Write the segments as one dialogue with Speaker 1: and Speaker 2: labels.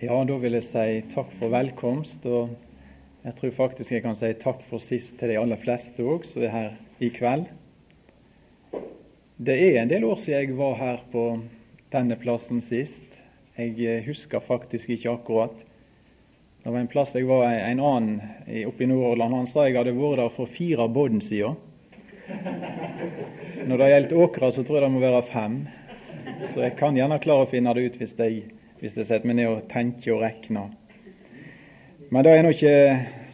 Speaker 1: Ja, da vil jeg si takk for velkomst. Og jeg tror faktisk jeg kan si takk for sist til de aller fleste òg som er her i kveld. Det er en del år siden jeg var her på denne plassen sist. Jeg eh, husker faktisk ikke akkurat. Det var en plass jeg var en annen oppe i Nordhordland. Han sa jeg hadde vært der for fire bånd siden. Når det gjelder åkra, så tror jeg det må være fem. Så jeg kan gjerne klare å finne det ut hvis jeg hvis jeg setter meg ned og tenker og regner. Men det er nå ikke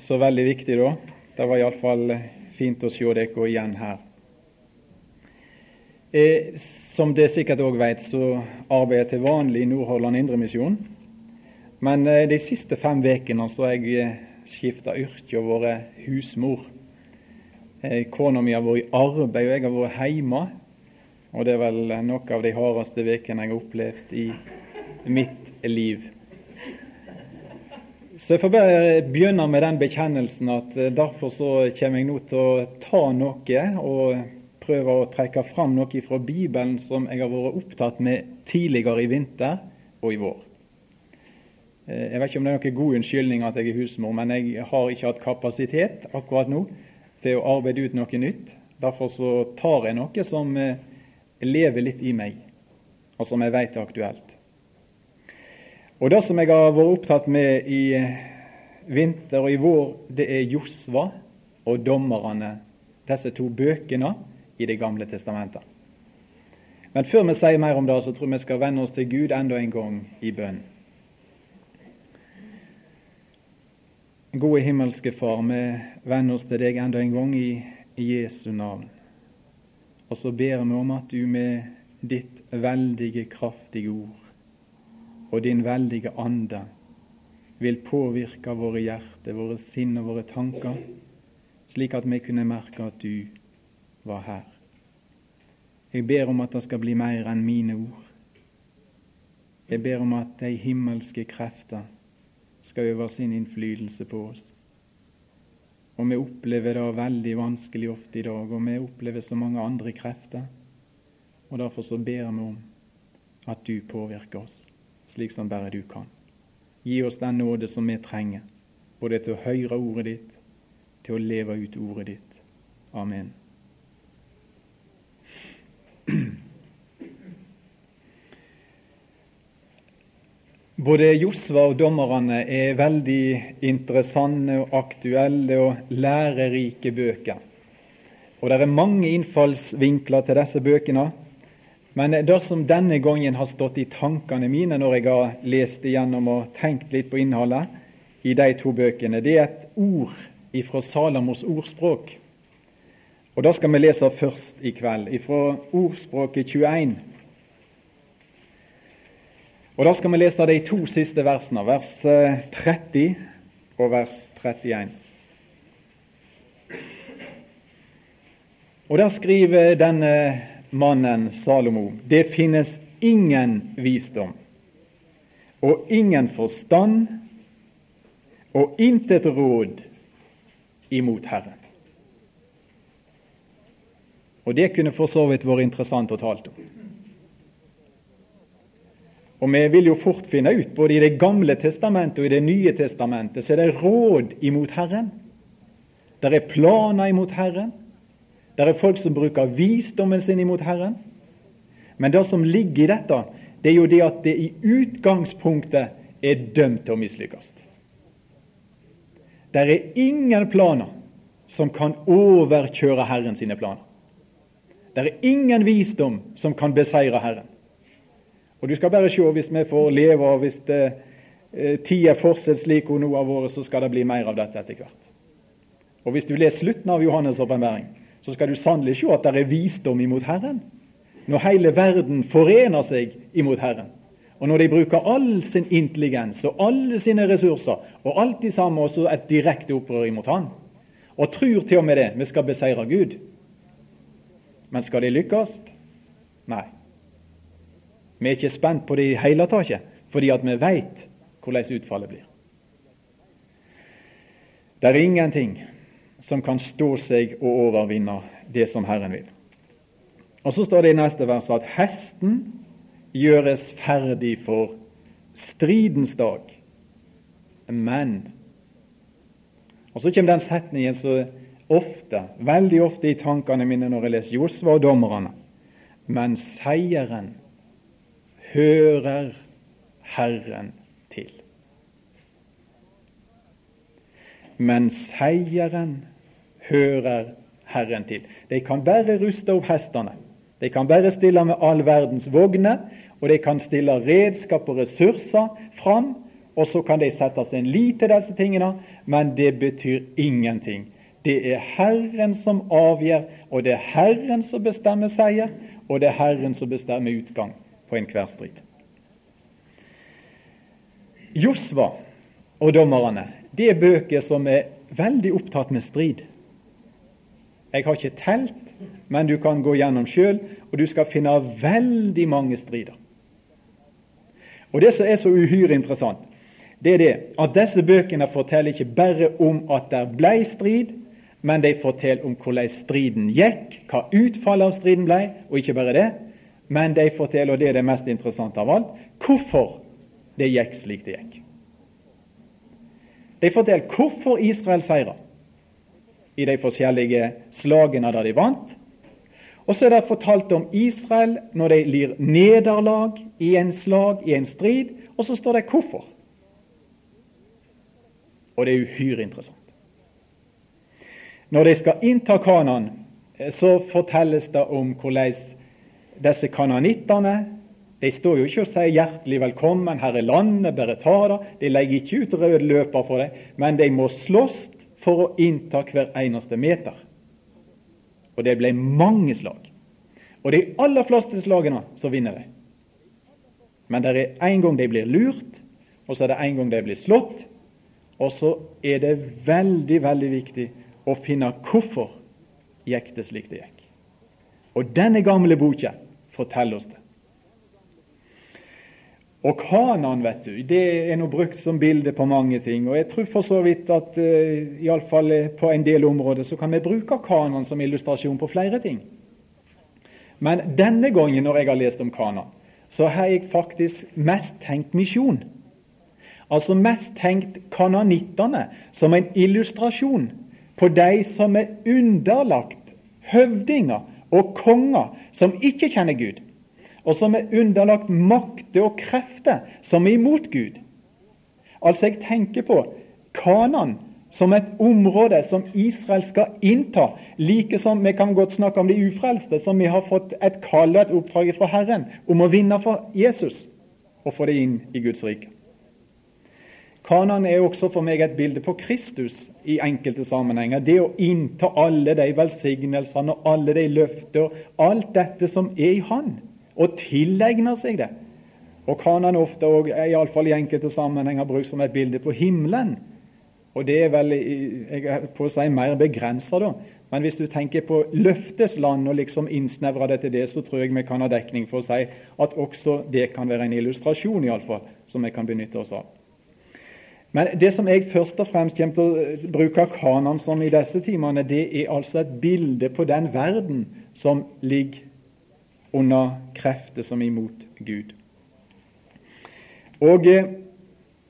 Speaker 1: så veldig viktig, da. Det var iallfall fint å se dere igjen her. Eh, som dere sikkert òg vet, så arbeider jeg til vanlig i Nordhordland Indremisjon. Men eh, de siste fem ukene har jeg eh, skifta yrke og vært husmor. Eh, Kona mi har vært i arbeid, og jeg har vært hjemme. Og det er vel noe av de hardeste ukene jeg har opplevd i mitt liv. Så jeg får bare begynne med den bekjennelsen at eh, derfor så kommer jeg nå til å ta noe og prøve å trekke fram noe fra Bibelen som jeg har vært opptatt med tidligere i vinter og i vår. Eh, jeg vet ikke om det er noen god unnskyldning at jeg er husmor, men jeg har ikke hatt kapasitet akkurat nå til å arbeide ut noe nytt. Derfor så tar jeg noe som eh, lever litt i meg, og som jeg vet er aktuelt. Og Det som jeg har vært opptatt med i vinter og i vår, det er Josva og dommerne, disse to bøkene i Det gamle testamentet. Men før vi sier mer om det, så tror jeg vi skal vende oss til Gud enda en gang i bønn. Gode himmelske Far, vi vender oss til deg enda en gang i, i Jesu navn. Og så ber vi om at du med ditt veldige, kraftige ord og din veldige ande vil påvirke våre hjerter, våre sinn og våre tanker, slik at vi kunne merke at du var her. Jeg ber om at det skal bli mer enn mine ord. Jeg ber om at de himmelske krefter skal øve sin innflytelse på oss. Og vi opplever det veldig vanskelig ofte i dag, og vi opplever så mange andre krefter. Og derfor så ber vi om at du påvirker oss slik som bare du kan. Gi oss den nåde som vi trenger, både til å høre ordet ditt, til å leve ut ordet ditt. Amen. Både Josva og dommerne er veldig interessante og aktuelle og lærerike bøker. Og Det er mange innfallsvinkler til disse bøkene. Men det som denne gangen har stått i tankene mine når jeg har lest igjennom og tenkt litt på innholdet i de to bøkene, det er et ord ifra Salamos ordspråk. Og Da skal vi lese først i kveld, ifra ordspråket 21. Og Da skal vi lese de to siste versene, vers 30 eh, og vers 31. Og Der skriver denne mannen Salomo, det finnes ingen visdom og ingen forstand og intet råd imot Herren. Og Det kunne for så vidt vært interessant å tale om. Og Vi vil jo fort finne ut, både i Det gamle testamentet og i Det nye testamentet, så er det råd imot Herren. Det er planer imot Herren. Det er folk som bruker visdommen sin imot Herren. Men det som ligger i dette, det er jo det at det i utgangspunktet er dømt til å mislykkes. Det er ingen planer som kan overkjøre Herren sine planer. Det er ingen visdom som kan beseire Herren. Og Du skal bare se, hvis vi får leve, og hvis det, eh, tida fortsetter slik hun nå har vært, så skal det bli mer av dette etter hvert. Og Hvis du leser slutten av Johannes' åpenbaring, så skal du sannelig se at det er visdom imot Herren. Når hele verden forener seg imot Herren, og når de bruker all sin intelligens og alle sine ressurser, og alt de samme også et direkte opprør imot Han, og tror til og med det vi skal beseire Gud. Men skal de lykkes? Nei. Vi er ikke spent på det i hele tatt, fordi at vi veit hvordan utfallet blir. Det er ingenting som kan stå seg og overvinne det som Herren vil. Og Så står det i neste vers at hesten gjøres ferdig for stridens dag, men Og så kommer den setningen så ofte, veldig ofte i tankene mine når jeg leser Josva og dommerne. Men seieren hører Herren til. Men seieren hører Herren til. De kan bare ruste opp hestene. De kan bare stille med all verdens vogner, og de kan stille redskap og ressurser fram, og så kan de sette sin lit til disse tingene, men det betyr ingenting. Det er Herren som avgjør, og det er Herren som bestemmer seier, og det er Herren som bestemmer utgang på enhver strid. Josva og dommerne det er bøker som er veldig opptatt med strid. Jeg har ikke telt, men du kan gå gjennom sjøl, og du skal finne veldig mange strider. Og Det som er så uhyre interessant, det er det at disse bøkene forteller ikke bare om at det ble strid, men de forteller om hvordan striden gikk, hva utfallet av striden ble, og ikke bare det, men de forteller, og det er det mest interessante av alt, hvorfor det gikk slik det gikk. De forteller hvorfor Israel seira i de forskjellige slagene der de vant. Og så er det fortalt om Israel når de lir nederlag i en slag, i en strid, og så står det hvorfor. Og det er uhyre interessant. Når de skal innta Kanan, så fortelles det om hvordan disse kananittene de står jo ikke og sier 'hjertelig velkommen, her er landet, bare ta det'. De legger ikke ut rød løper for det, men de må slåss for å innta hver eneste meter. Og det ble mange slag. Og de aller fleste slagene så vinner de. Men det er en gang de blir lurt, og så er det en gang de blir slått. Og så er det veldig, veldig viktig å finne hvorfor gikk det slik det gikk. Og denne gamle boka forteller oss det. Og Kanan vet du, det er nå brukt som bilde på mange ting. og Jeg tror for så vidt at uh, i alle fall eh, på en del områder så kan vi bruke Kanan som illustrasjon på flere ting. Men denne gangen når jeg har lest om Kanan, så har jeg faktisk mest tenkt misjon. Altså mest tenkt kananittene som en illustrasjon på de som er underlagt høvdinger og konger som ikke kjenner Gud og som er underlagt makter og krefter som er imot Gud. Altså, jeg tenker på Kanan som et område som Israel skal innta, like som vi kan godt snakke om de ufrelste, som vi har fått et kall og et oppdrag fra Herren om å vinne for Jesus og få det inn i Guds rike. Kanan er også for meg et bilde på Kristus i enkelte sammenhenger. Det å innta alle de velsignelsene og alle de løfter alt dette som er i Han og tilegner seg det. Og kan han ofte, og iallfall i enkelte sammenhenger, brukt som et bilde på himmelen. Og det er vel jeg på å si mer begrensa, da. Men hvis du tenker på løftesland og liksom innsnevrer det til det, så tror jeg vi kan ha dekning for å si at også det kan være en illustrasjon, iallfall, som vi kan benytte oss av. Men det som jeg først og fremst kommer til å bruke Kanan som i disse timene, det er altså et bilde på den verden som ligger under krefter som er imot Gud. Og eh,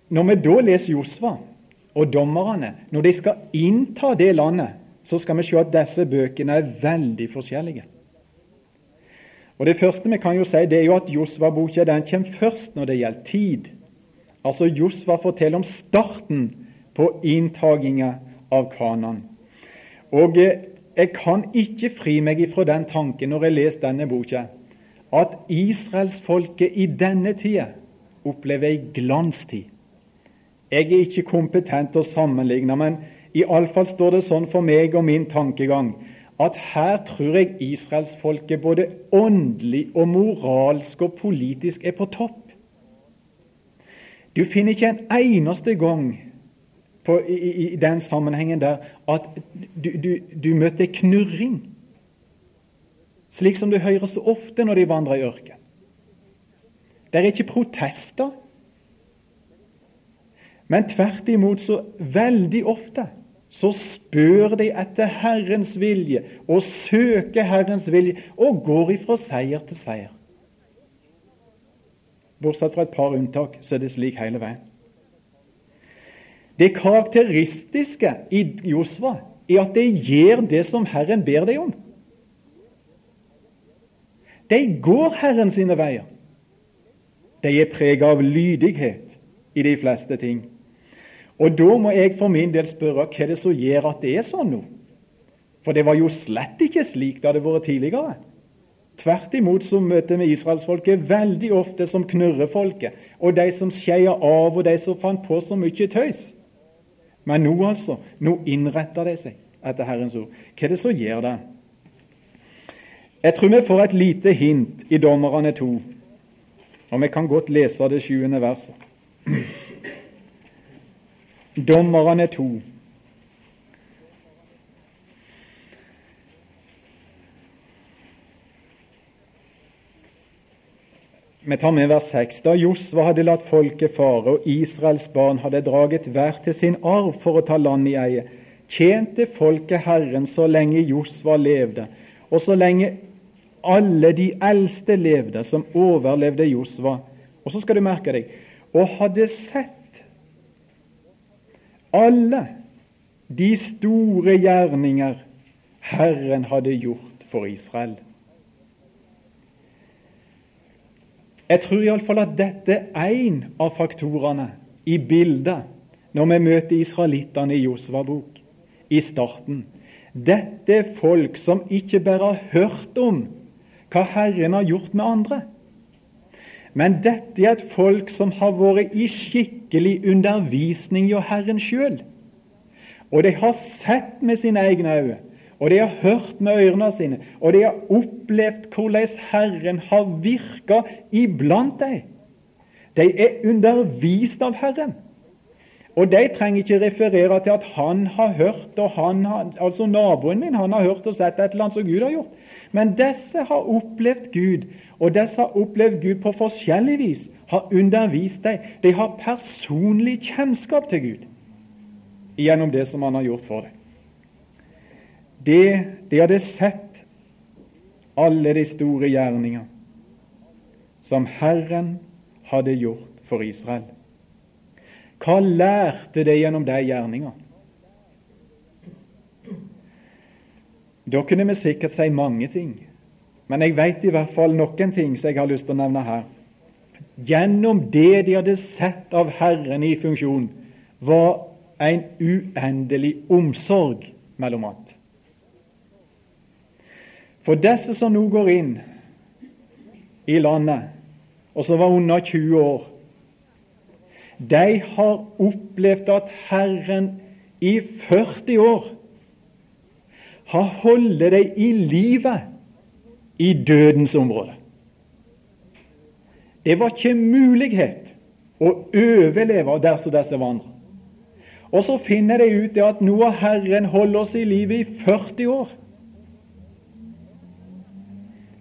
Speaker 1: Når vi da leser Josva og dommerne, når de skal innta det landet, så skal vi se at disse bøkene er veldig forskjellige. Og Det første vi kan jo si, det er jo at Josva-boka kommer først når det gjelder tid. Altså Josva forteller om starten på inntaginga av Kanan. Og eh, jeg kan ikke fri meg ifra den tanken når jeg leser denne boka, at israelsfolket i denne tida opplever ei glanstid. Jeg er ikke kompetent til å sammenligne, men iallfall står det sånn for meg og min tankegang at her tror jeg israelsfolket både åndelig og moralsk og politisk er på topp. Du finner ikke en eneste gang på, i, i, den sammenhengen der at du, du, du møter knurring slik som du hører så ofte når de vandrer i ørken. Det er ikke protester, men tvert imot så veldig ofte så spør de etter Herrens vilje og søker Herrens vilje og går ifra seier til seier. Bortsett fra et par unntak, så er det slik hele veien. Det karakteristiske i Josva er at de gjør det som Herren ber dem om. De går Herren sine veier. De er preget av lydighet i de fleste ting. Og da må jeg for min del spørre hva det som gjør at det er sånn nå? For det var jo slett ikke slik det hadde vært tidligere. Tvert imot så møter vi israelsfolket veldig ofte som knurrefolket, og de som skeier av, og de som fant på så mye tøys. Men nå altså, nå innretter de seg etter Herrens ord. Hva er det som gjør det? Jeg tror vi får et lite hint i Dommerne 2, og vi kan godt lese det sjuende verset. Dommerne 2. Vi tar med vers 6. Da Josva hadde latt folket fare, og Israels barn hadde draget hver til sin arv for å ta land i eie, tjente folket Herren så lenge Josva levde, og så lenge alle de eldste levde, som overlevde Josva. Og så skal du merke deg og hadde sett alle de store gjerninger Herren hadde gjort for Israel. Jeg tror iallfall at dette er én av faktorene i bildet når vi møter israelittene i Josva bok i starten. Dette er folk som ikke bare har hørt om hva Herren har gjort med andre, men dette er et folk som har vært i skikkelig undervisning hos Herren sjøl. Og de har sett med sine egne øyne og de har hørt med ørene sine, og de har opplevd hvordan Herren har virka iblant dem. De er undervist av Herren. Og de trenger ikke referere til at han har hørt, og han har, altså naboen min han har hørt og sett et eller annet som Gud har gjort. Men disse har opplevd Gud, og disse har opplevd Gud på forskjellig vis. Har undervist dem. De har personlig kjennskap til Gud gjennom det som han har gjort for dem det de hadde sett alle de store gjerninger som Herren hadde gjort for Israel. Hva lærte de gjennom de gjerninger? Da kunne vi sikkert si mange ting, men jeg vet i hvert fall noen ting som jeg har lyst til å nevne her. Gjennom det de hadde sett av Herren i funksjon, var en uendelig omsorg mellom annet. For disse som nå går inn i landet, og som var under 20 år, de har opplevd at Herren i 40 år har holdt dem i livet i dødens område. Det var ikke mulighet å overleve dersom disse vandrer. Og så finner de ut at nå har Herren holdt oss i livet i 40 år.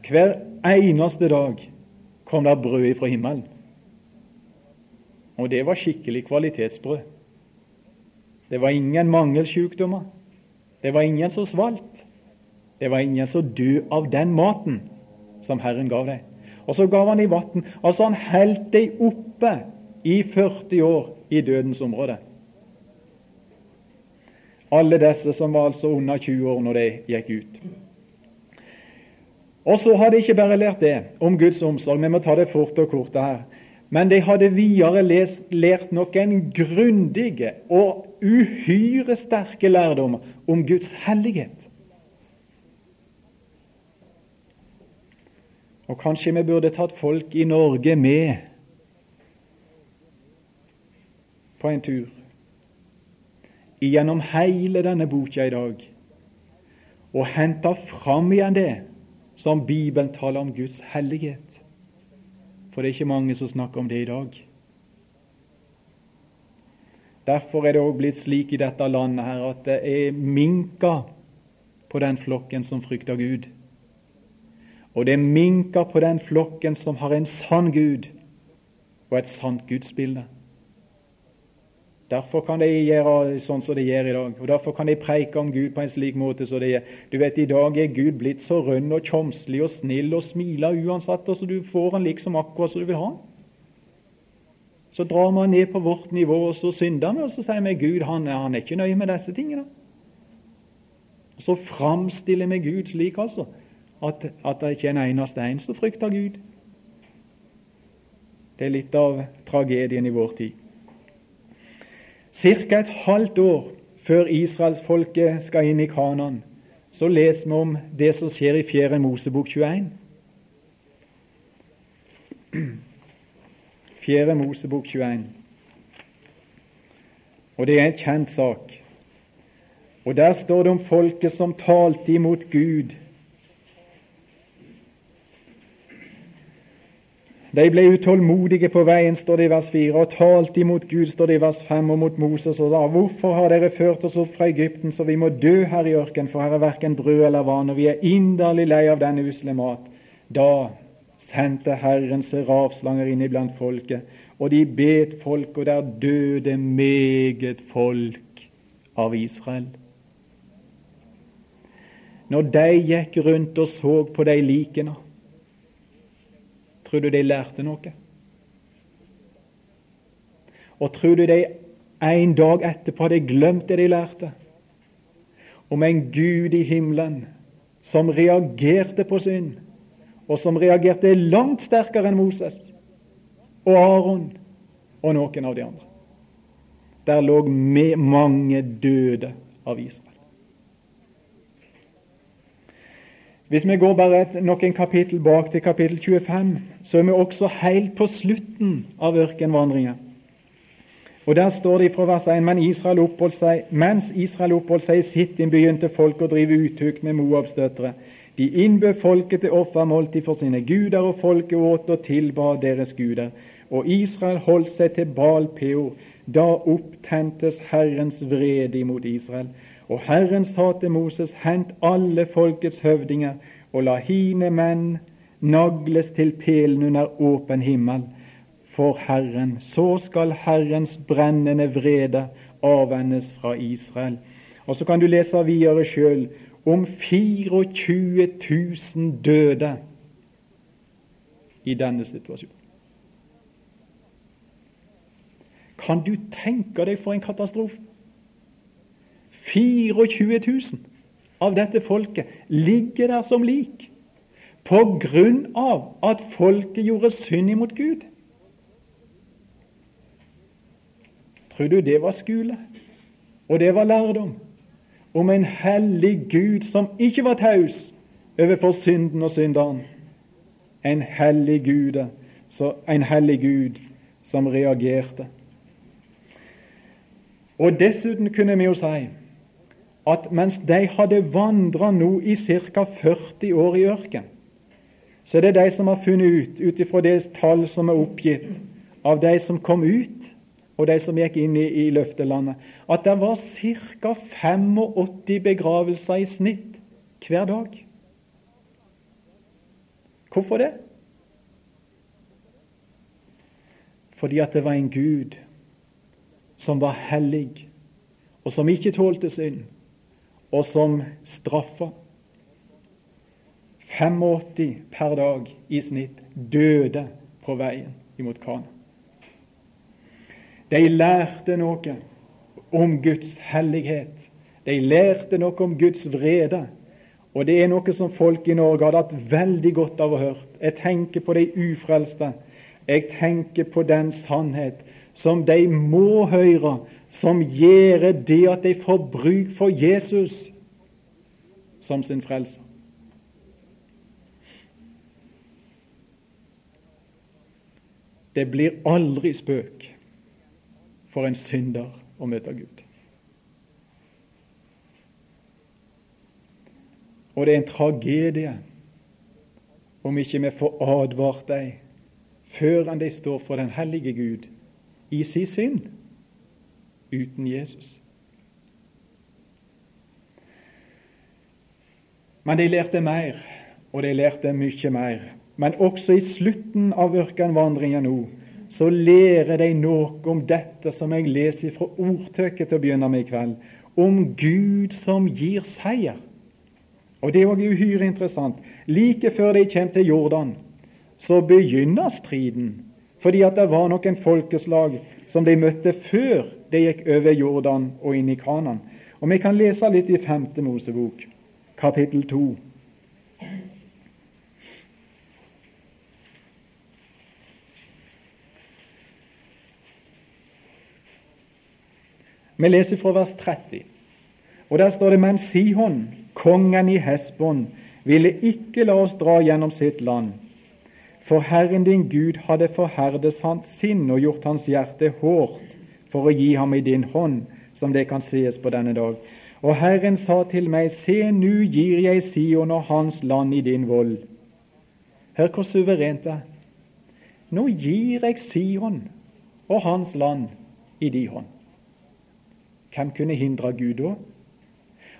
Speaker 1: Hver eneste dag kom det brød fra himmelen. Og det var skikkelig kvalitetsbrød. Det var ingen mangelsjukdommer. Det var ingen som svalt. Det var ingen som døde av den maten som Herren gav deg. Og så gav han i vann. Altså han holdt deg oppe i 40 år i dødens område. Alle disse som var altså under 20 år når de gikk ut. Og så hadde de ikke bare lært det om Guds omsorg, vi må ta det fort og kort her. Men de hadde videre lest, lært noen grundige og uhyre sterke lærdommer om Guds hellighet. Og kanskje vi burde tatt folk i Norge med på en tur gjennom hele denne boka i dag og henta fram igjen det som Bibelen taler om Guds hellighet. For det er ikke mange som snakker om det i dag. Derfor er det òg blitt slik i dette landet her at det er minker på den flokken som frykter Gud. Og det er minker på den flokken som har en sann Gud og et sant gudsbilde. Derfor kan de gjøre sånn som de gjør i dag. Og Derfor kan de preike om Gud på en slik måte som de gjør. Du vet, I dag er Gud blitt så rønn og tjomslig og snill og smiler uansett, og så du får han liksom akkurat som du vil ha Så drar man ned på vårt nivå, og så synder vi, og så sier vi Gud han, han er ikke nøye med disse tingene. Og Så framstiller vi Gud slik altså, at, at det ikke er en eneste en som frykter Gud. Det er litt av tragedien i vår tid. Ca. et halvt år før israelsfolket skal inn i Kanan, så leser vi om det som skjer i 4. Mosebok 21. 4. Mosebok 21. Og det er en kjent sak. Og der står det om folket som talte imot Gud. De ble utålmodige på veien, står det i vers 4, og talte imot Gud, står det i vers 5, og mot Moses og sa, hvorfor har dere ført oss opp fra Egypten, så vi må dø her i ørkenen, for her er verken brød eller vann, og vi er inderlig lei av denne usle mat. Da sendte Herren serafslanger inn iblant folket, og de bet folk, og der døde meget folk av Israel. Når de gikk rundt og så på de likene, tror du de lærte noe? Og tror du de en dag etterpå hadde glemt det de lærte? Om en Gud i himmelen som reagerte på synd, og som reagerte langt sterkere enn Moses og Aron og noen av de andre. Der lå mange døde av Israel. Hvis vi går bare et, noen kapittel bak til kapittel 25, så er vi også helt på slutten av ørkenvandringen. Og Der står det fra vers 1 Men Israel seg, mens Israel oppholdt seg i Sittim, begynte folk å drive utukt med Moabs døtre. De innbød folket til offermåltid for sine guder, og folket åt og tilba deres guder. Og Israel holdt seg til Baal Peor. Da opptentes Herrens vrede imot Israel. Og Herren sa til Moses, hent alle folkets høvdinger, og la hine menn nagles til pelen under åpen himmel for Herren. Så skal Herrens brennende vrede avvendes fra Israel. Og så kan du lese videre sjøl om 24 000 døde i denne situasjonen. Kan du tenke deg for en katastrofe? 24 000 av dette folket ligger der som lik på grunn av at folket gjorde synd imot Gud. Tror du det var skole? Og det var lærdom? om en hellig Gud som ikke var taus overfor synden og synderen. En hellig Gud, en hellig Gud som reagerte. Og Dessuten kunne vi jo si at mens de hadde vandra nå i ca. 40 år i ørken, så er det de som har funnet ut, ut ifra det tall som er oppgitt, av de som kom ut, og de som gikk inn i, i løftelandet, at det var ca. 85 begravelser i snitt hver dag. Hvorfor det? Fordi at det var en Gud som var hellig, og som ikke tålte synd, og som straffa. 85 per dag i snitt døde på veien imot Kana. De lærte noe om Guds hellighet. De lærte noe om Guds vrede. Og det er noe som folk i Norge hadde hatt veldig godt av å høre. Jeg tenker på de ufrelste. Jeg tenker på den sannhet som de må høre, som gjør det at de får bruk for Jesus som sin frelser. Det blir aldri spøk for en synder å møte Gud. Og det er en tragedie om ikke vi får advart dem før de står for den hellige Gud i sin synd uten Jesus. Men de lærte mer, og de lærte mye mer. Men også i slutten av ørkenvandringa nå så lærer de noe om dette som jeg leser fra ordtøket til å begynne med i kveld, om Gud som gir seier. Og Det er også uhyre interessant. Like før de kommer til Jordan, så begynner striden. Fordi at det var nok en folkeslag som de møtte før de gikk over Jordan og inn i Kanan. Og Vi kan lese litt i 5. Mosebok, kapittel 2. Vi leser fra vers 30. Og Der står det men Sihon, kongen i Hesbon, ville ikke la oss dra gjennom sitt land. For Herren din Gud hadde forherdes hans sinn og gjort hans hjerte hårdt for å gi ham i din hånd, som det kan sies på denne dag. Og Herren sa til meg, se, nu gir jeg Sion og hans land i din vold. Hør hvor suverent det er. Nå gir jeg Sion og hans land i din hånd. Hvem kunne hindre Gud da?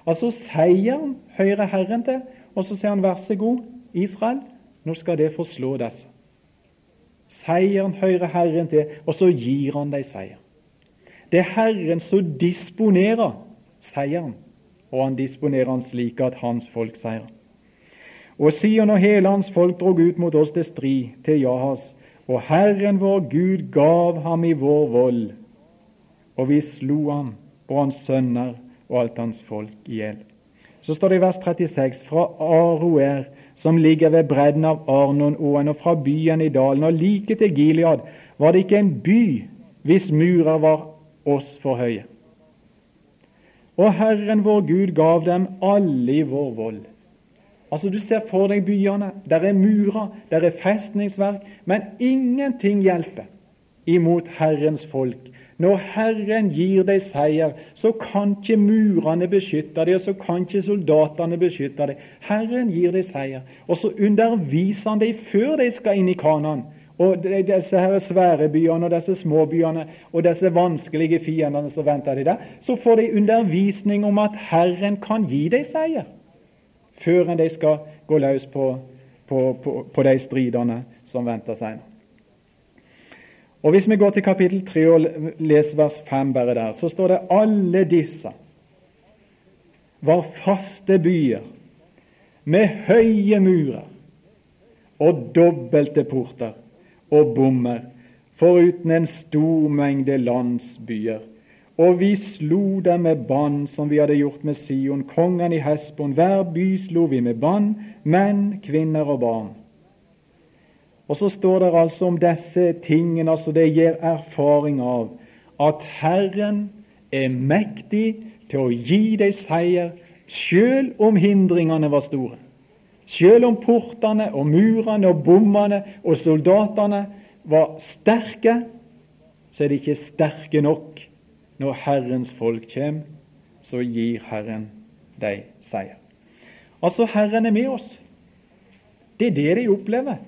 Speaker 1: Altså Seieren hører Herren til, og så sier han vær så god, Israel, nå skal det forslå disse. Seieren hører Herren til, og så gir han deg seier. Det er Herren som disponerer seieren, og han disponerer han slik at hans folk seirer. Og Sion og hele hans folk drog ut mot oss til strid, til Jahas, og Herren vår Gud gav ham i vår vold, og vi slo ham og hans sønner og alt hans folk i hjel. Så står det i vers 36.: Fra Aroer, som ligger ved bredden av Arnonåen, og fra byen i dalen og like til Gilead, var det ikke en by hvis murer var oss for høye. Og Herren vår Gud gav dem alle i vår vold. Altså Du ser for deg byene. Der er murer, der er festningsverk, men ingenting hjelper imot Herrens folk når Herren gir deg seier, så kan ikke murene beskytte deg, og så kan ikke soldatene beskytte deg. Herren gir deg seier, og så underviser han deg før de skal inn i Kanan. Og disse her svære byene og disse små byene og disse vanskelige fiendene som venter de der, så får de undervisning om at Herren kan gi deg seier før de skal gå løs på, på, på, på de stridene som venter senere. Og Hvis vi går til kapittel 3 og leser vers 5 bare der, så står det alle disse var faste byer med høye murer og dobbelte porter og bommer, foruten en stor mengde landsbyer. Og vi slo dem med bann, som vi hadde gjort med Sion, kongen i Hesbon. Hver by slo vi med bann, menn, kvinner og barn. Og så står det altså om disse tingene, altså det gir erfaring av at Herren er mektig til å gi deg seier, sjøl om hindringene var store. Sjøl om portene og murene og bommene og soldatene var sterke, så er de ikke sterke nok. Når Herrens folk kommer, så gir Herren deg seier. Altså, Herren er med oss. Det er det de opplever.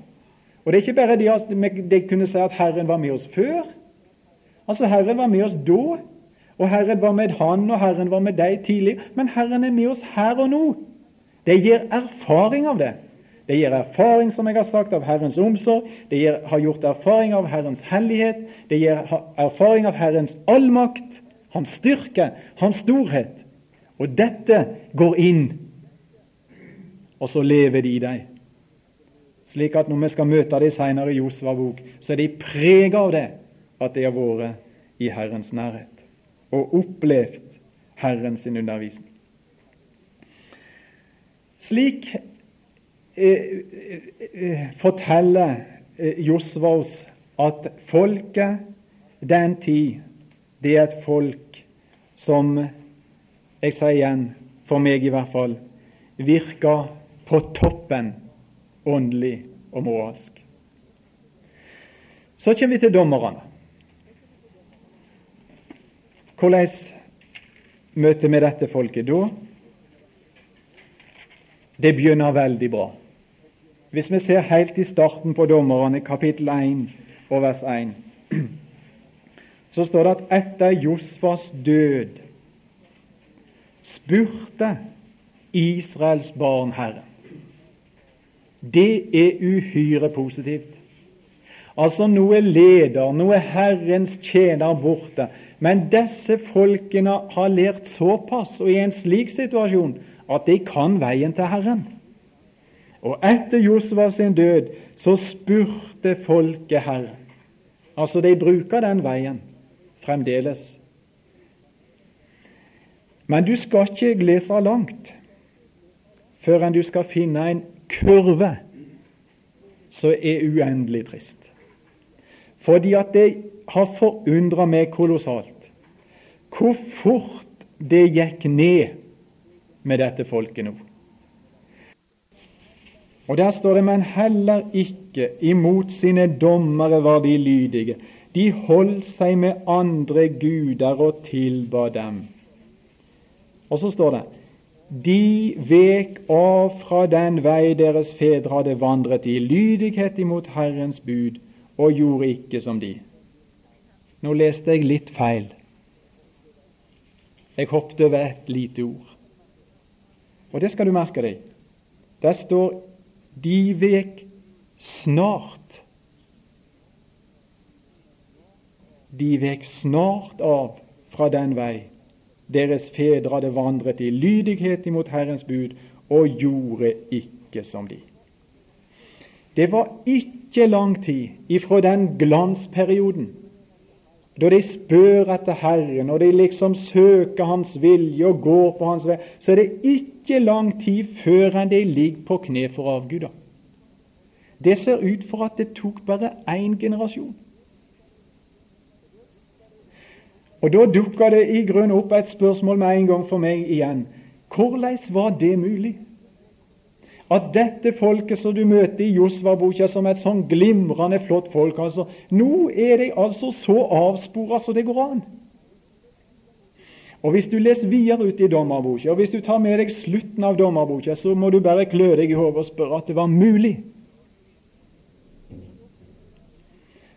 Speaker 1: Og det er ikke bare det at de kunne si at Herren var med oss før. Altså Herren var med oss da, og Herren var med han, og Herren var med deg tidlig. Men Herren er med oss her og nå. Det gir erfaring av det. Det gir erfaring som jeg har sagt, av Herrens omsorg. Det har gjort erfaring av Herrens hellighet. Det gir erfaring av Herrens allmakt, Hans styrke, Hans storhet. Og dette går inn, og så lever de i deg slik at når vi skal møte dem senere i Josva bok, så er de prega av det at de har vært i Herrens nærhet og opplevd Herrens undervisning. Slik eh, eh, forteller eh, Josva oss at folket den tid, det er et folk som jeg sier igjen, for meg i hvert fall, virker på toppen åndelig og moralsk. Så kommer vi til dommerne. Hvordan møter vi dette folket da? Det begynner veldig bra. Hvis vi ser helt i starten på dommerne, kapittel 1 og vers 1, så står det at etter Josfas død spurte Israels barn Herren. Det er uhyre positivt. Altså nå er leder, nå er Herrens tjener borte. Men disse folkene har lært såpass, og i en slik situasjon, at de kan veien til Herren. Og etter Josva sin død så spurte folket Herren. Altså, de bruker den veien fremdeles. Men du skal ikke lese langt før enn du skal finne en kurve som er uendelig trist. Fordi at det har forundra meg kolossalt hvor fort det gikk ned med dette folket nå. Og der står det, men heller ikke imot sine dommere var de lydige. De holdt seg med andre guder og tilba dem. Og så står det de vek av fra den vei deres fedre hadde vandret i lydighet imot Herrens bud, og gjorde ikke som de. Nå leste jeg litt feil. Jeg hoppet over et lite ord. Og det skal du merke deg. Der står 'de vek snart'. De vek snart av fra den vei deres fedre hadde vandret i lydighet imot Herrens bud, og gjorde ikke som de. Det var ikke lang tid ifra den glansperioden da de spør etter Herren, og de liksom søker Hans vilje og går på Hans vei, så er det ikke lang tid før enn de ligger på kne for avguder. Det ser ut for at det tok bare én generasjon. Og Da dukka det i grunnen opp et spørsmål med en gang for meg igjen. Hvordan var det mulig? At dette folket som du møter i Josva-boka som et sånn glimrende flott folk altså, Nå er de altså så avspora som det går an. Og Hvis du leser videre ut i dommerboka, og hvis du tar med deg slutten av dommerboka, så må du bare klø deg i hodet og spørre at det var mulig.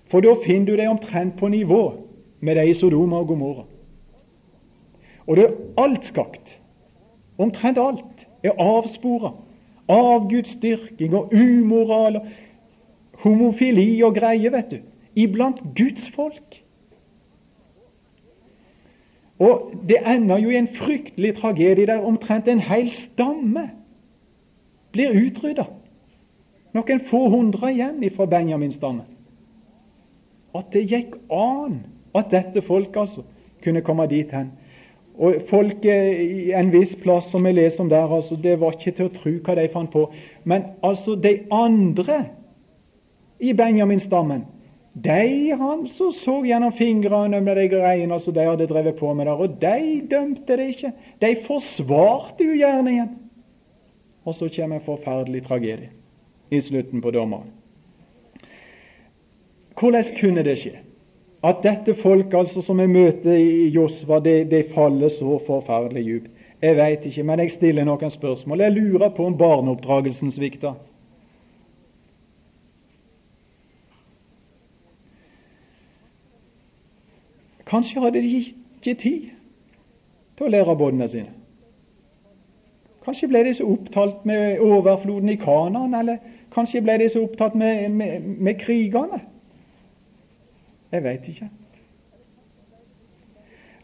Speaker 1: For da finner du deg omtrent på nivå med de i Sodoma og Gomorra. Og det er alt skakt. Omtrent alt er avspora av Guds styrking og umoral og homofili og greie, vet du, iblant Guds folk. Og det ender jo i en fryktelig tragedie der omtrent en hel stamme blir utrydda. Noen få hundre igjen ifra Benjamins stamme. At det gikk an at dette folket altså kunne komme dit hen. Og Folket i en viss plass som vi leser om der, altså, det var ikke til å tro hva de fant på. Men altså, de andre i Benjamin-stammen, de han så, så gjennom fingrene med de greiene som de hadde drevet på med der, og de dømte det ikke. De forsvarte jo gjerningen. Og så kommer en forferdelig tragedie i slutten på dommeren. Hvordan kunne det skje? At dette folk altså som jeg møter i Josva, det, det faller så forferdelig djupt. Jeg veit ikke, men jeg stiller noen spørsmål. Jeg lurer på om barneoppdragelsen svikta. Kanskje hadde de ikke tid til å lære båndene sine. Kanskje ble de så opptatt med overfloden i Kanaan, eller kanskje ble de så opptatt med, med, med krigene jeg veit ikke.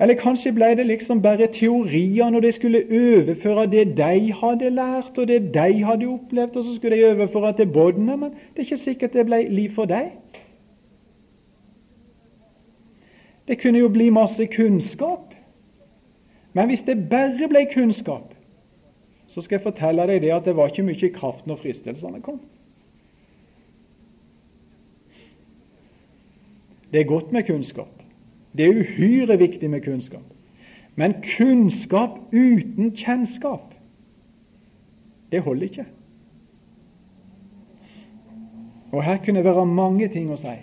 Speaker 1: Eller kanskje ble det liksom bare teorier når de skulle overføre det de hadde lært, og det de hadde opplevd, og så skulle de overføre til båndene, men det er ikke sikkert det ble liv for deg. Det kunne jo bli masse kunnskap. Men hvis det bare ble kunnskap, så skal jeg fortelle deg det at det var ikke mye kraft når fristelsene kom. Det er godt med kunnskap. Det er uhyre viktig med kunnskap. Men kunnskap uten kjennskap, det holder ikke. Og Her kunne det være mange ting å si,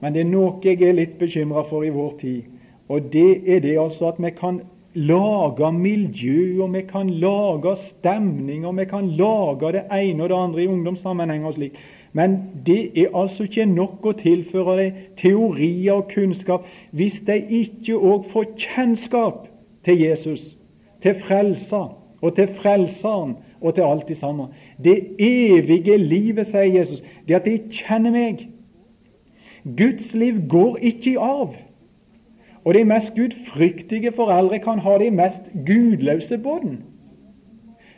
Speaker 1: men det er noe jeg er litt bekymra for i vår tid. Og det er det altså at vi kan lage miljø, og vi kan lage stemning, og vi kan lage det ene og det andre i ungdomssammenheng og slik. Men det er altså ikke nok å tilføre dem teorier og kunnskap hvis de ikke òg får kjennskap til Jesus, til Frelser og til Frelseren og til alt det samme. Det evige livet, sier Jesus, det at de kjenner meg. Guds liv går ikke i arv. Og de mest gudfryktige foreldre kan ha de mest gudløse båten.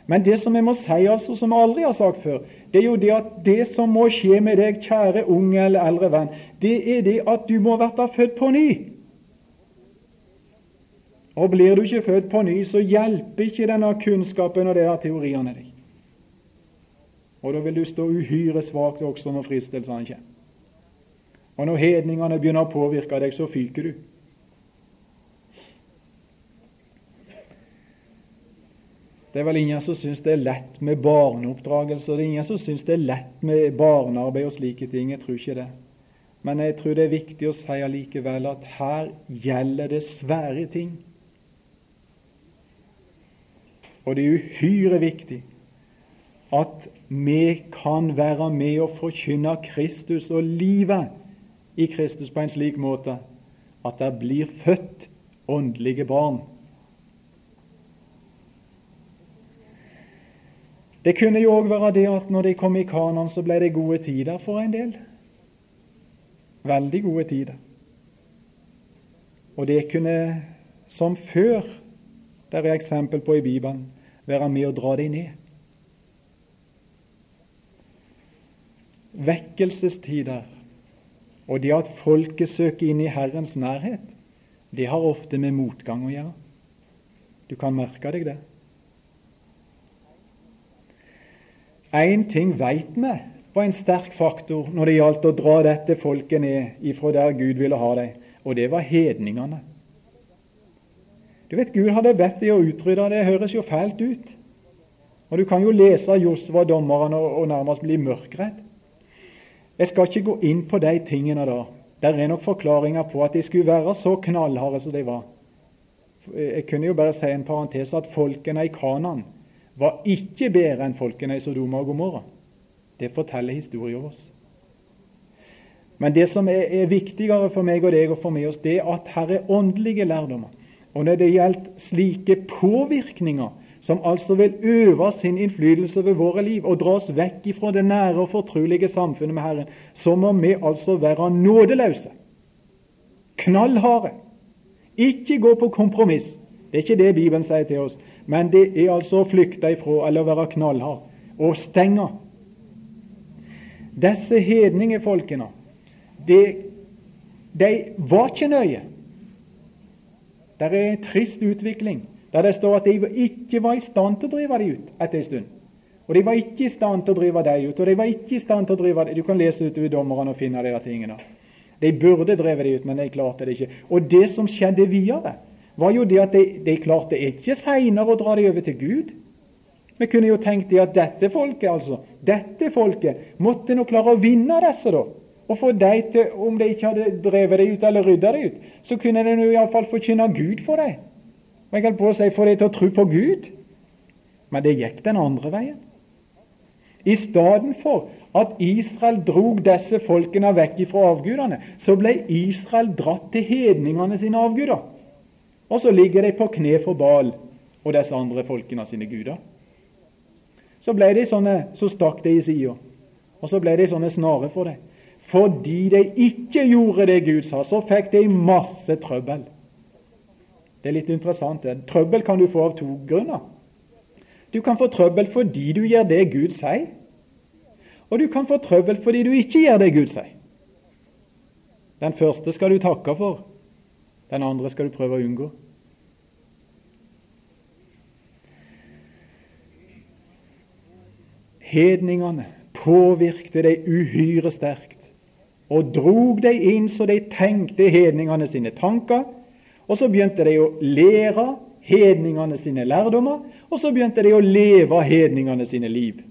Speaker 1: Men det som jeg må si, altså, som jeg aldri har sagt før, det er jo det at det som må skje med deg, kjære unge eller eldre venn, det er det at du må bli født på ny. Og blir du ikke født på ny, så hjelper ikke denne kunnskapen og disse teoriene deg. Og da vil du stå uhyre svakt også når fristelsene kommer. Og når hedningene begynner å påvirke deg, så fyker du. Det er vel ingen som syns det er lett med barneoppdragelse, og det er ingen som syns det er lett med barnearbeid og slike ting. Jeg tror ikke det. Men jeg tror det er viktig å si allikevel at her gjelder det svære ting. Og det er uhyre viktig at vi kan være med og forkynne Kristus og livet i Kristus på en slik måte at det blir født åndelige barn. Det kunne jo òg være det at når de kom i Kanan, så ble det gode tider for en del. Veldig gode tider. Og det kunne, som før, det er eksempel på i Bibelen, være med å dra dem ned. Vekkelsestider og det at folket søker inn i Herrens nærhet, det har ofte med motgang å gjøre. Du kan merke deg det. Én ting veit vi var en sterk faktor når det gjaldt å dra dette folket ned ifra der Gud ville ha dem, og det var hedningene. Du vet, Gud hadde bedt dem å utrydde det. høres jo fælt ut. Og Du kan jo lese Josva dommeren og, nærmest bli mørkredd. Jeg skal ikke gå inn på de tingene da. Der er nok forklaringer på at de skulle være så knallharde som de var. Jeg kunne jo bare si en parentes at folkene i Kanan var ikke bedre enn folkene i Sodoma og Gomorra. Det forteller historien vår. Men det som er, er, viktigere for meg og deg og for meg oss, det er at her er åndelige lærdommer. Og når det gjelder slike påvirkninger som altså vil øve sin innflytelse over våre liv og dra oss vekk ifra det nære og fortrulige samfunnet med Herren, så må vi altså være nådeløse. Knallharde. Ikke gå på kompromiss. Det er ikke det Bibelen sier til oss. Men det er altså å flykte ifra eller være knallhard og stenge. Disse hedningefolkene, de, de var ikke nøye. Det er en trist utvikling der det står at de ikke var i stand til å drive dem ut etter en stund. Og de var ikke i stand til å drive dem ut, og de var ikke i stand til å drive dem. Du kan lese utover dommerne og finne de tingene. De burde drevet dem ut, men de klarte det ikke. Og det som skjedde videre, var jo det at de, de klarte ikke seinere å dra dem over til Gud. Vi kunne jo tenkt det at dette folket altså, dette folket måtte nå klare å vinne disse, da. Og få dem til, om de ikke hadde drevet dem ut eller rydda dem ut, så kunne de iallfall forkynne Gud for dem. Og jeg holdt på å si få dem til å tro på Gud. Men det gikk den andre veien. I stedet for at Israel drog disse folkene vekk fra avgudene, så ble Israel dratt til hedningene sine avguder. Og så ligger de på kne for Bal og disse andre folkene sine guder. Så ble de sånne, så stakk de i sida, og så ble de sånne snare for det. Fordi de ikke gjorde det Gud sa, så fikk de masse trøbbel. Det er litt interessant. det. Trøbbel kan du få av to grunner. Du kan få trøbbel fordi du gjør det Gud sier, og du kan få trøbbel fordi du ikke gjør det Gud sier. Den første skal du takke for, den andre skal du prøve å unngå. Hedningene påvirkte de uhyre sterkt og drog de inn så de tenkte hedningene sine tanker. Og så begynte de å lære hedningene sine lærdommer, og så begynte de å leve hedningene sine liv.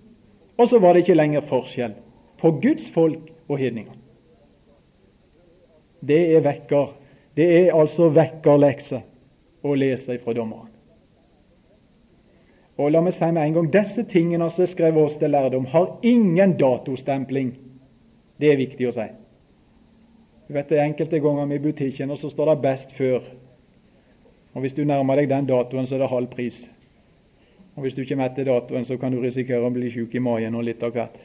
Speaker 1: Og så var det ikke lenger forskjell på Guds folk og hedningene. Det er vekker. Det er altså vekkerlekse å lese fra dommeren. Og la meg si med en gang disse tingene som er skrevet oss til lærdom, har ingen datostempling. Det er viktig å si. Du vet det er Enkelte ganger i butikken og så står det 'best før'. Og Hvis du nærmer deg den datoen, så er det halv pris. Og Hvis du ikke metter datoen, så kan du risikere å bli syk i magen og litt av hvert.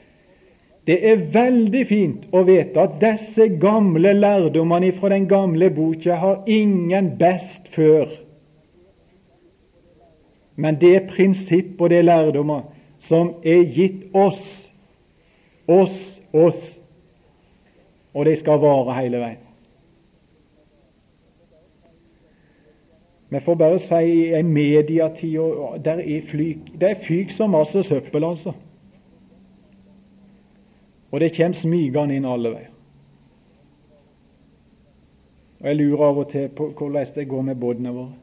Speaker 1: Det er veldig fint å vite at disse gamle lærdommene fra den gamle boka har ingen best før. Men det prinsipp og det er lærdommer som er gitt oss, oss, oss, og de skal vare hele veien. Vi får bare si i en mediatid og der er flyk, Det er fyk som masse søppel, altså. Og det kommer smygende inn alle veier. Og Jeg lurer av og til på hvordan det går med båtene våre,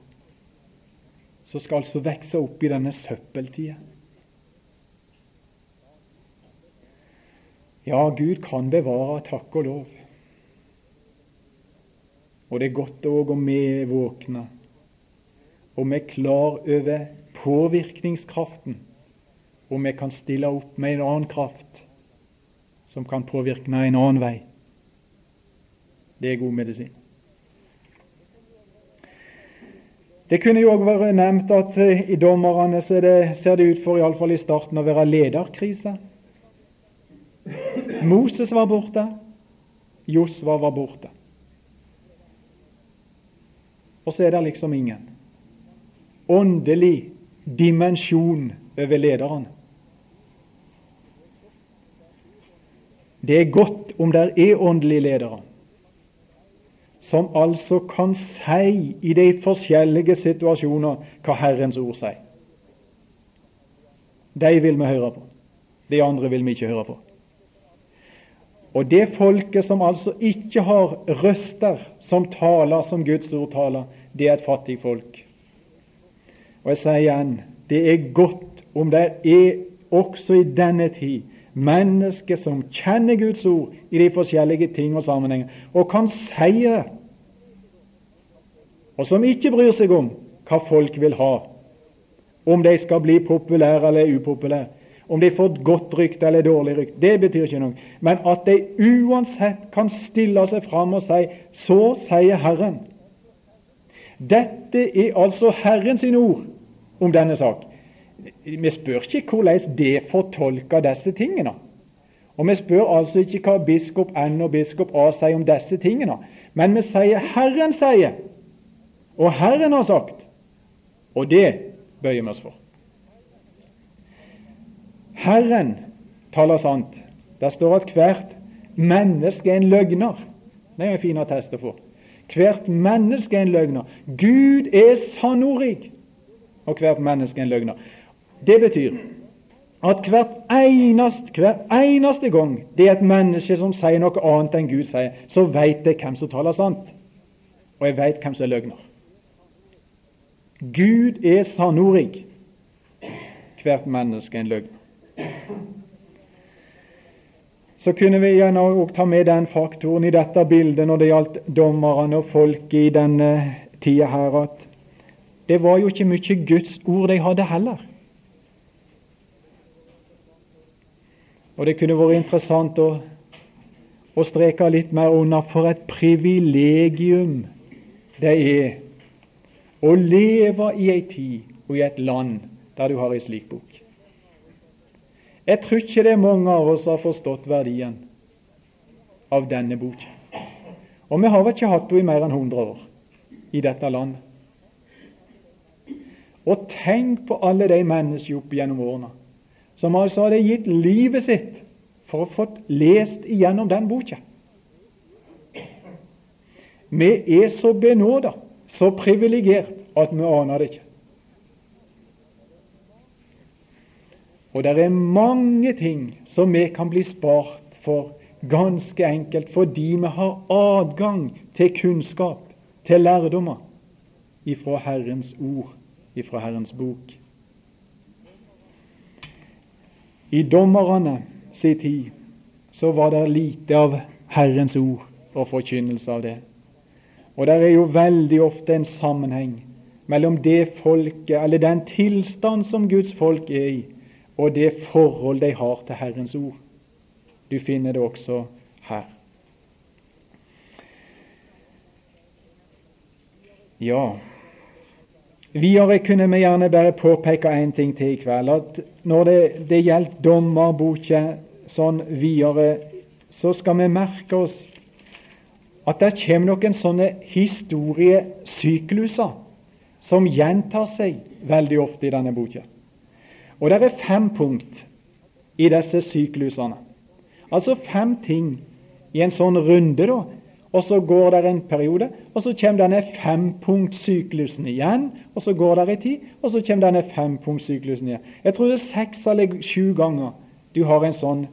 Speaker 1: som skal altså vokse opp i denne søppeltida. Ja, Gud kan bevare, takk og lov. Og det er godt òg om vi er våkne og vi er klar over påvirkningskraften, og vi kan stille opp med en annen kraft som kan påvirke meg en annen vei. Det er god medisin. Det kunne jo òg være nevnt at eh, i dommerne det, ser det ut for, iallfall i starten, å være lederkrise. Moses var borte, Josva var borte. Og så er det liksom ingen åndelig dimensjon over lederen. Det er godt om det er åndelige ledere som altså kan si i de forskjellige situasjoner hva Herrens ord sier. De vil vi høre på. De andre vil vi ikke høre på. Og det folket som altså ikke har røster som taler som Guds ord taler, det er et fattig folk. Og jeg sier igjen det er godt om det er også i denne tid mennesker som kjenner Guds ord i de forskjellige ting og sammenhenger, og kan si det, og som ikke bryr seg om hva folk vil ha, om de skal bli populære eller upopulære, om de får godt rykte eller dårlig rykte, det betyr ikke noe. Men at de uansett kan stille seg fram og si 'Så sier Herren'. Dette er altså Herrens ord om denne sak. Vi spør ikke hvordan det fortolker disse tingene. Og vi spør altså ikke hva biskop N og biskop A sier om disse tingene. Men vi sier Herren sier, og Herren har sagt. Og det bøyer vi oss for. Herren taler sant. Det står at hvert menneske er en løgner. Det er en fin attest å få. Hvert menneske er en løgner. Gud er sannordig og hvert menneske er en løgner. Det betyr at hvert eneste, hver eneste gang det er et menneske som sier noe annet enn Gud sier, så veit jeg hvem som taler sant, og jeg veit hvem som er løgner. Gud er sannordig. Hvert menneske er en løgner. Så kunne vi gjerne også ta med den faktoren i dette bildet når det gjaldt dommerne og folket i denne tida her, at det var jo ikke mye Guds ord de hadde heller. Og det kunne vært interessant å, å streke litt mer under for et privilegium det er å leve i ei tid og i et land der du har ei slik bok. Jeg tror ikke det er mange av oss som har forstått verdien av denne boka. Og vi har vel ikke hatt henne i mer enn 100 år i dette landet. Og tenk på alle de menneskene opp gjennom årene som altså hadde gitt livet sitt for å få lest igjennom den boka. Vi er så benåda, så privilegert, at vi aner det ikke. Og det er mange ting som vi kan bli spart for, ganske enkelt fordi vi har adgang til kunnskap, til lærdommer, ifra Herrens ord ifra Herrens bok. I dommerne sin tid så var det lite av Herrens ord og forkynnelse av det. Og det er jo veldig ofte en sammenheng mellom det folket, eller den tilstand som Guds folk er i, og det forhold de har til Herrens ord. Du finner det også her. Ja, Videre kunne vi gjerne bare påpeke én ting til i kveld. At når det, det gjelder dommerboka sånn videre, så skal vi merke oss at det kommer noen sånne historiesykluser som gjentar seg veldig ofte i denne boka. Og det er fem punkt i disse syklusene. Altså fem ting i en sånn runde, da. Og så går det en periode, og så kommer denne fempunktsyklusen igjen. Og så går det en tid, og så kommer denne fempunktsyklusen igjen. Jeg tror det er seks eller sju ganger du har en sånn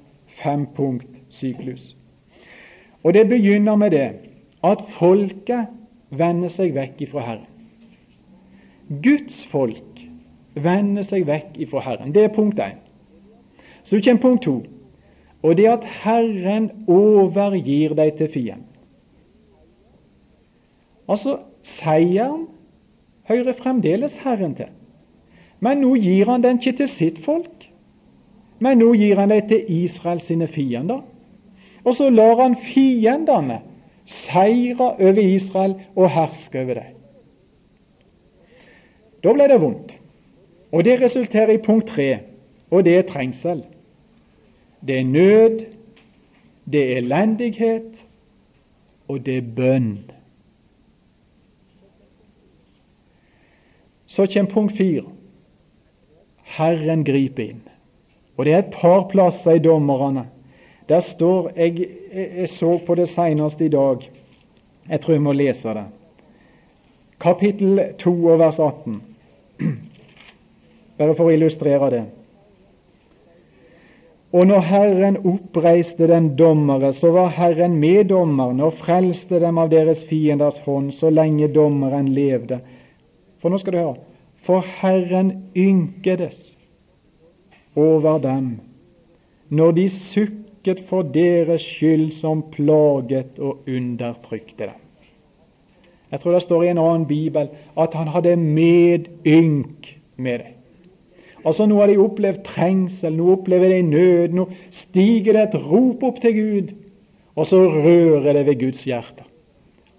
Speaker 1: fempunktsyklus. Og det begynner med det at folket vender seg vekk ifra Herren. Guds folk vender seg vekk ifra Herren. Det er punkt én. Så kommer punkt to, og det at Herren overgir deg til fienden. Altså, seieren hører fremdeles Herren til. Men nå gir han den ikke til sitt folk, men nå gir han den til Israels sine fiender. Og så lar han fiendene seire over Israel og herske over dem. Da ble det vondt. Og det resulterer i punkt tre, og det er trengsel. Det er nød, det er elendighet, og det er bønn. Så kommer punkt fire. Herren griper inn. Og Det er et par plasser i dommerne. Der står Jeg, jeg så på det senest i dag. Jeg tror jeg må lese det. Kapittel 2 og vers 18. Bare for å illustrere det. Og når Herren oppreiste den dommere, så var Herren med dommerne og frelste dem av deres fienders hånd så lenge dommeren levde. For nå skal du høre For Herren ynkedes over dem når de sukket for deres skyld som plaget og undertrykte dem. Jeg tror det står i en annen bibel at han hadde medynk med det. Altså Nå har de opplevd trengsel, nå opplever de nød, nå stiger det et rop opp til Gud, og så rører det ved Guds hjerte.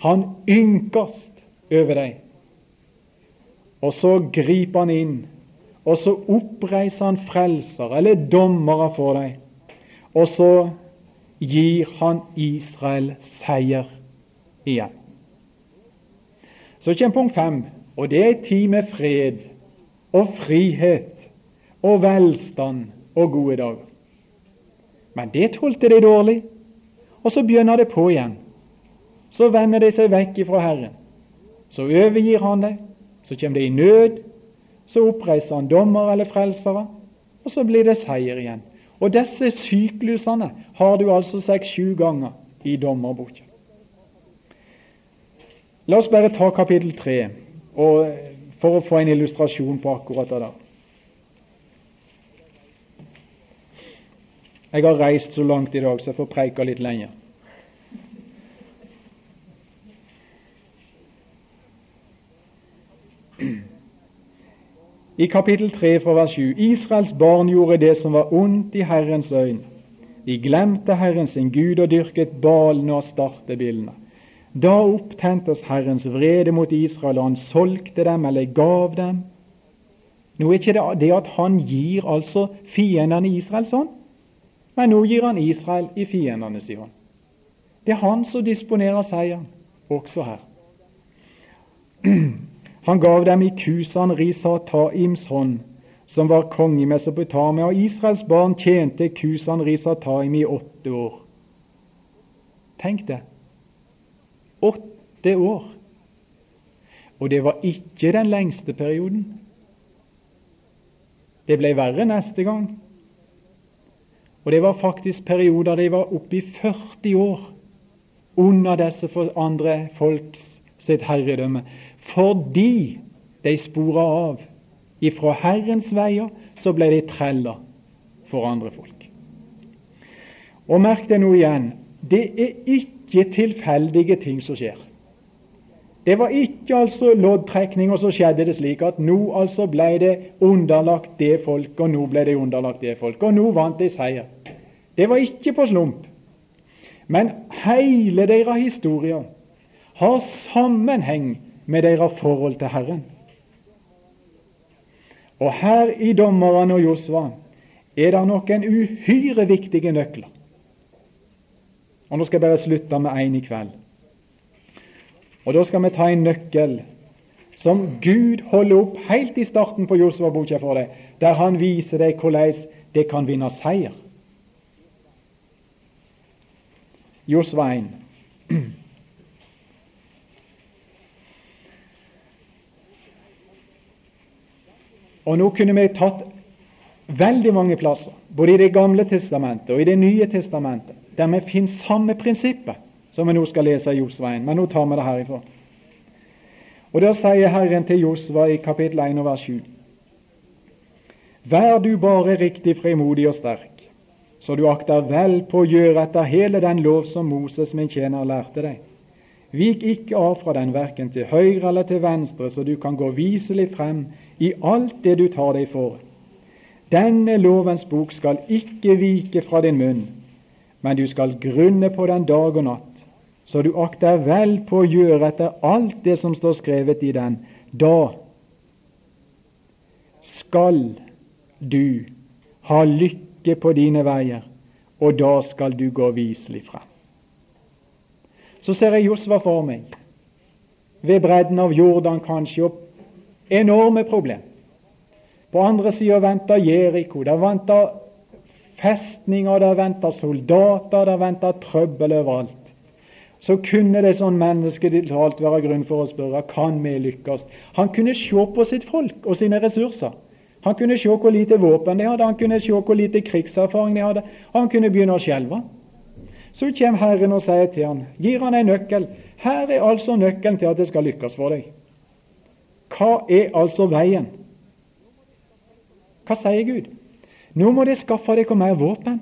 Speaker 1: Han ynkast over dem. Og så griper han inn, og så oppreiser han frelser eller dommere for deg. Og så gir han Israel seier igjen. Så kommer punkt fem, og det er en tid med fred og frihet og velstand og gode dager. Men det tålte de dårlig, og så begynner det på igjen. Så vender de seg vekk ifra Herren. Så overgir han dem, så kommer det i nød, så oppreiser han dommer eller frelsere, og så blir det seier igjen. Og disse syklusene har du altså seks-sju ganger i dommerboka. La oss bare ta kapittel tre for å få en illustrasjon på akkurat det der. Jeg har reist så langt i dag, så jeg får preike litt lenger. I kapittel 3 fra vers 7 Israels barn gjorde det som var ondt i Herrens øyne. De glemte Herren sin Gud og dyrket balene og startebillene. Da opptentes Herrens vrede mot Israel, og han solgte dem eller gav dem. Nå er ikke det det at han gir altså fiendene Israel sånn, men nå gir han Israel i fiendenes hånd. Det er han som disponerer seieren, også her. Han gav dem i Kusan Risataims hånd, som var konge i Mesopotamia, og Israels barn tjente Kusan Risataim i åtte år. Tenk det. Åtte år. Og det var ikke den lengste perioden. Det ble verre neste gang. Og det var faktisk perioder de var oppe i 40 år under disse andre folks sitt herredømme. Fordi de spora av ifra Herrens veier, så ble de trella for andre folk. Og merk det nå igjen det er ikke tilfeldige ting som skjer. Det var ikke altså loddtrekning, og så skjedde det slik at nå altså ble det underlagt det folk, og nå ble det underlagt det folk, og nå vant de seier. Det var ikke på slump. Men hele deres historie har sammenheng med deres forhold til Herren. Og her i dommerne og Josva er det noen uhyre viktige nøkler. Og Nå skal jeg bare slutte med én i kveld. Og Da skal vi ta en nøkkel som Gud holder opp helt i starten på Josva-boka for deg, der han viser deg hvordan det kan vinne seier. Josva 1. Og nå kunne vi tatt veldig mange plasser, både i Det gamle testamentet og i Det nye testamentet, der vi finner samme prinsippet som vi nå skal lese i Josva 1. Men nå tar vi det herifra. Og Der sier Herren til Josva i kapittel 1 og vers 7.: Vær du bare riktig fremodig og sterk, så du akter vel på å gjøre etter hele den lov som Moses min tjener lærte deg. Vik ikke av fra den verken til høyre eller til venstre, så du kan gå viselig frem i alt det du tar deg for. Denne lovens bok skal ikke vike fra din munn, men du skal grunne på den dag og natt, så du akter vel på å gjøre etter alt det som står skrevet i den. Da skal du ha lykke på dine veier, og da skal du gå viselig frem. Så ser jeg Josva for meg, ved bredden av Jordan kanskje, og enorme problem. På andre sida venter Jeriko. Der venter festninger, der venter soldater, der venter trøbbel overalt. Så kunne det sånn menneskelig talt være grunn for å spørre kan vi lykkes. Han kunne se på sitt folk og sine ressurser. Han kunne se hvor lite våpen de hadde, han kunne se hvor lite krigserfaring de hadde. Han kunne begynne å skjelve. Så kommer Herren og sier til ham, gir han en nøkkel. Her er altså nøkkelen til at det skal lykkes for deg. Hva er altså veien? Hva sier Gud? Nå må dere skaffe dere mer våpen.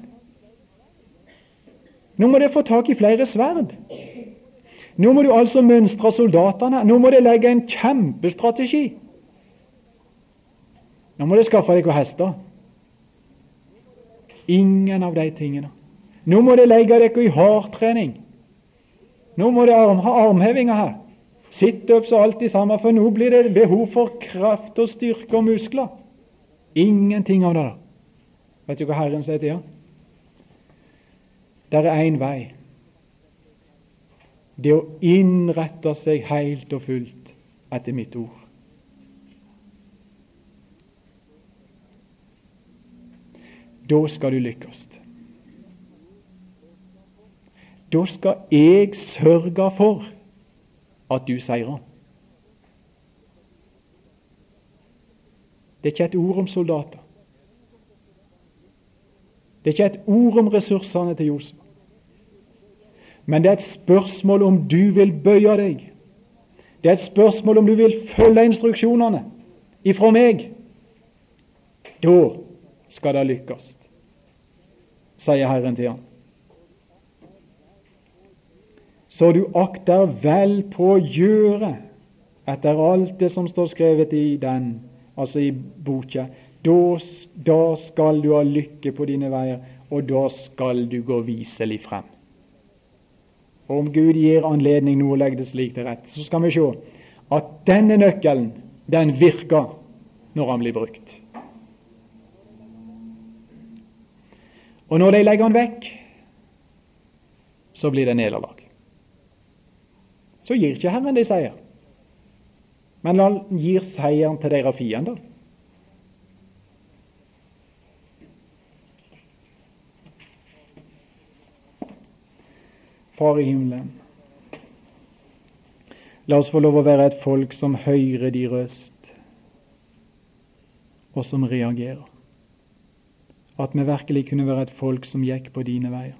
Speaker 1: Nå må dere få tak i flere sverd. Nå må du altså mønstre soldatene. Nå må dere legge en kjempestrategi. Nå må dere skaffe dere hester. Ingen av de tingene. Nå må dere legge dere i hardtrening. Nå må dere ha armhevinger her. Situps og alt det samme, for nå blir det behov for kraft og styrke og muskler. Ingenting av det. da. Vet du hva Herren sier til ham? Det er én vei. Det å innrette seg helt og fullt etter mitt ord. Da skal du lykkes. Da skal jeg sørge for at du seirer. Det er ikke et ord om soldater. Det er ikke et ord om ressursene til Josef. Men det er et spørsmål om du vil bøye deg. Det er et spørsmål om du vil følge instruksjonene ifra meg. Da skal det lykkes, sier Herren til ham. Så du akter vel på å gjøre etter alt det som står skrevet i den, altså i boka. Da, da skal du ha lykke på dine veier, og da skal du gå viselig frem. Og Om Gud gir anledning nå å legge det slik til rette, så skal vi se at denne nøkkelen, den virker når han blir brukt. Og når de legger han vekk, så blir det nederlag så gir ikke Herren dem seier. Men han gir seieren til deres fiender. Far i himmelen, la oss få lov å være et folk som hører de røst, og som reagerer. At vi virkelig kunne være et folk som gikk på dine veier.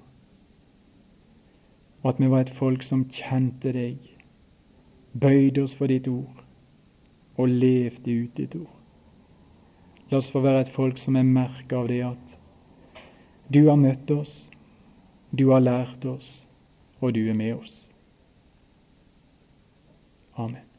Speaker 1: Og at vi var et folk som kjente deg bøyde oss for ditt ord og levde ut ditt ord. La oss få være et folk som er merka av det at du har møtt oss, du har lært oss, og du er med oss. Amen.